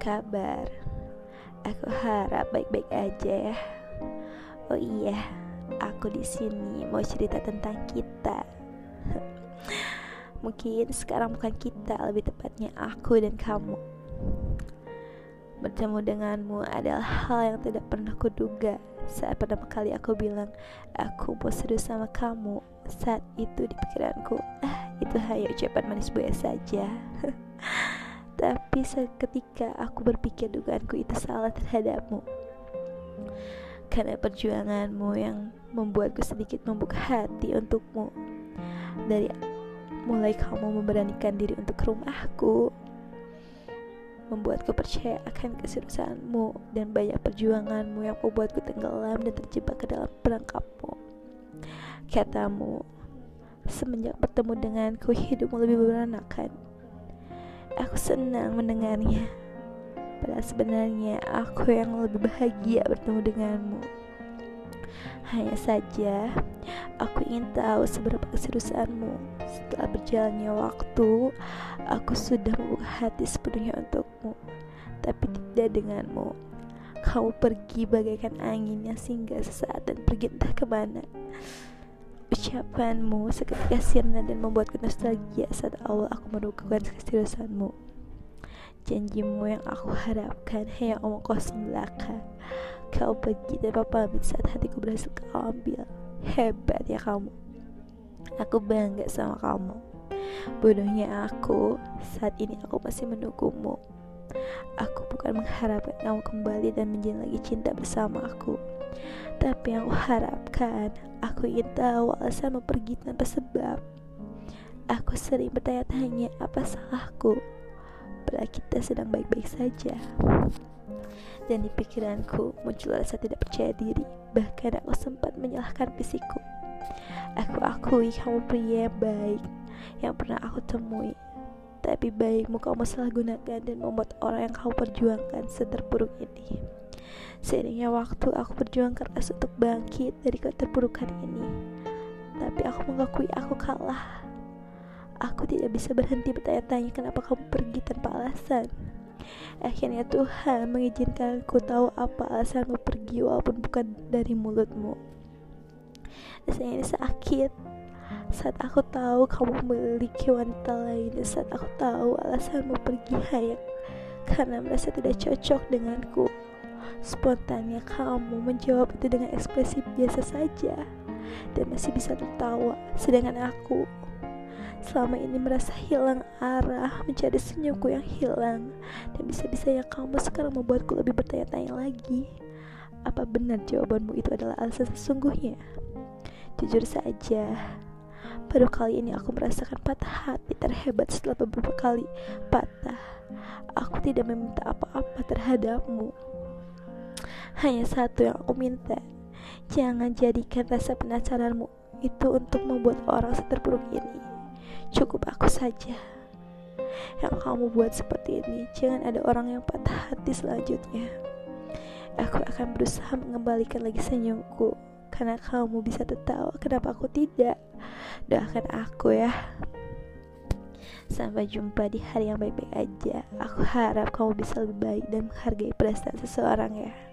kabar? Aku harap baik-baik aja ya. Oh iya, aku di sini mau cerita tentang kita. Mungkin sekarang bukan kita, lebih tepatnya aku dan kamu. Bertemu denganmu adalah hal yang tidak pernah kuduga saat pertama kali aku bilang aku mau serius sama kamu. Saat itu di pikiranku, ah itu hanya ucapan manis buaya saja. Tapi seketika aku berpikir dugaanku itu salah terhadapmu. Karena perjuanganmu yang membuatku sedikit membuka hati untukmu. Dari mulai kamu memberanikan diri untuk ke rumahku Membuatku percaya akan keseriusanmu Dan banyak perjuanganmu yang membuatku tenggelam dan terjebak ke dalam perangkapmu. Katamu, semenjak bertemu denganku hidupmu lebih beranakan Aku senang mendengarnya. Padahal sebenarnya aku yang lebih bahagia bertemu denganmu. Hanya saja, aku ingin tahu seberapa keseriusanmu. Setelah berjalannya waktu, aku sudah membuka hati sepenuhnya untukmu, tapi tidak denganmu. Kamu pergi bagaikan angin yang singgah sesaat dan pergi entah ke mana. Ucapanmu seketika sirna dan membuatku nostalgia saat awal aku menemukan keseriusanmu. Janjimu yang aku harapkan hanya omong kosong belaka. Kau pergi tanpa pamit saat hatiku berhasil kau ambil. Hebat ya kamu. Aku bangga sama kamu. Bodohnya aku, saat ini aku masih menunggumu. Aku bukan mengharapkan kamu kembali dan menjalin lagi cinta bersama aku. Tapi yang aku harapkan, aku ingin tahu alasan mau pergi tanpa sebab. Aku sering bertanya-tanya apa salahku, padahal kita sedang baik-baik saja. Dan di pikiranku muncul rasa tidak percaya diri, bahkan aku sempat menyalahkan fisikku. Aku akui kamu pria baik yang pernah aku temui. Tapi baikmu kamu salah gunakan dan membuat orang yang kamu perjuangkan seterpuruk ini. Seiringnya waktu aku berjuang keras untuk bangkit dari keterpurukan ini. Tapi aku mengakui aku kalah. Aku tidak bisa berhenti bertanya-tanya kenapa kamu pergi tanpa alasan. Akhirnya Tuhan mengizinkan aku tahu apa alasanmu pergi walaupun bukan dari mulutmu. Rasanya ini sakit saat aku tahu kamu memiliki wanita lain dan saat aku tahu alasanmu pergi hanya karena merasa tidak cocok denganku Spontannya kamu menjawab itu dengan ekspresi biasa saja dan masih bisa tertawa, sedangkan aku selama ini merasa hilang arah, mencari senyumku yang hilang, dan bisa-bisanya kamu sekarang membuatku lebih bertanya-tanya lagi. Apa benar jawabanmu itu adalah alasan sesungguhnya? Jujur saja, baru kali ini aku merasakan patah hati terhebat setelah beberapa kali patah. Aku tidak meminta apa-apa terhadapmu. Hanya satu yang aku minta. Jangan jadikan rasa penasaranmu itu untuk membuat orang seterpuruk ini. Cukup aku saja Yang kamu buat seperti ini. Jangan ada orang yang patah hati selanjutnya. Aku akan berusaha mengembalikan lagi senyumku Karena kamu bisa tertawa. Kenapa aku tidak Doakan aku ya. Sampai jumpa di hari yang baik-baik aja. Aku harap kamu bisa lebih baik dan menghargai perasaan seseorang ya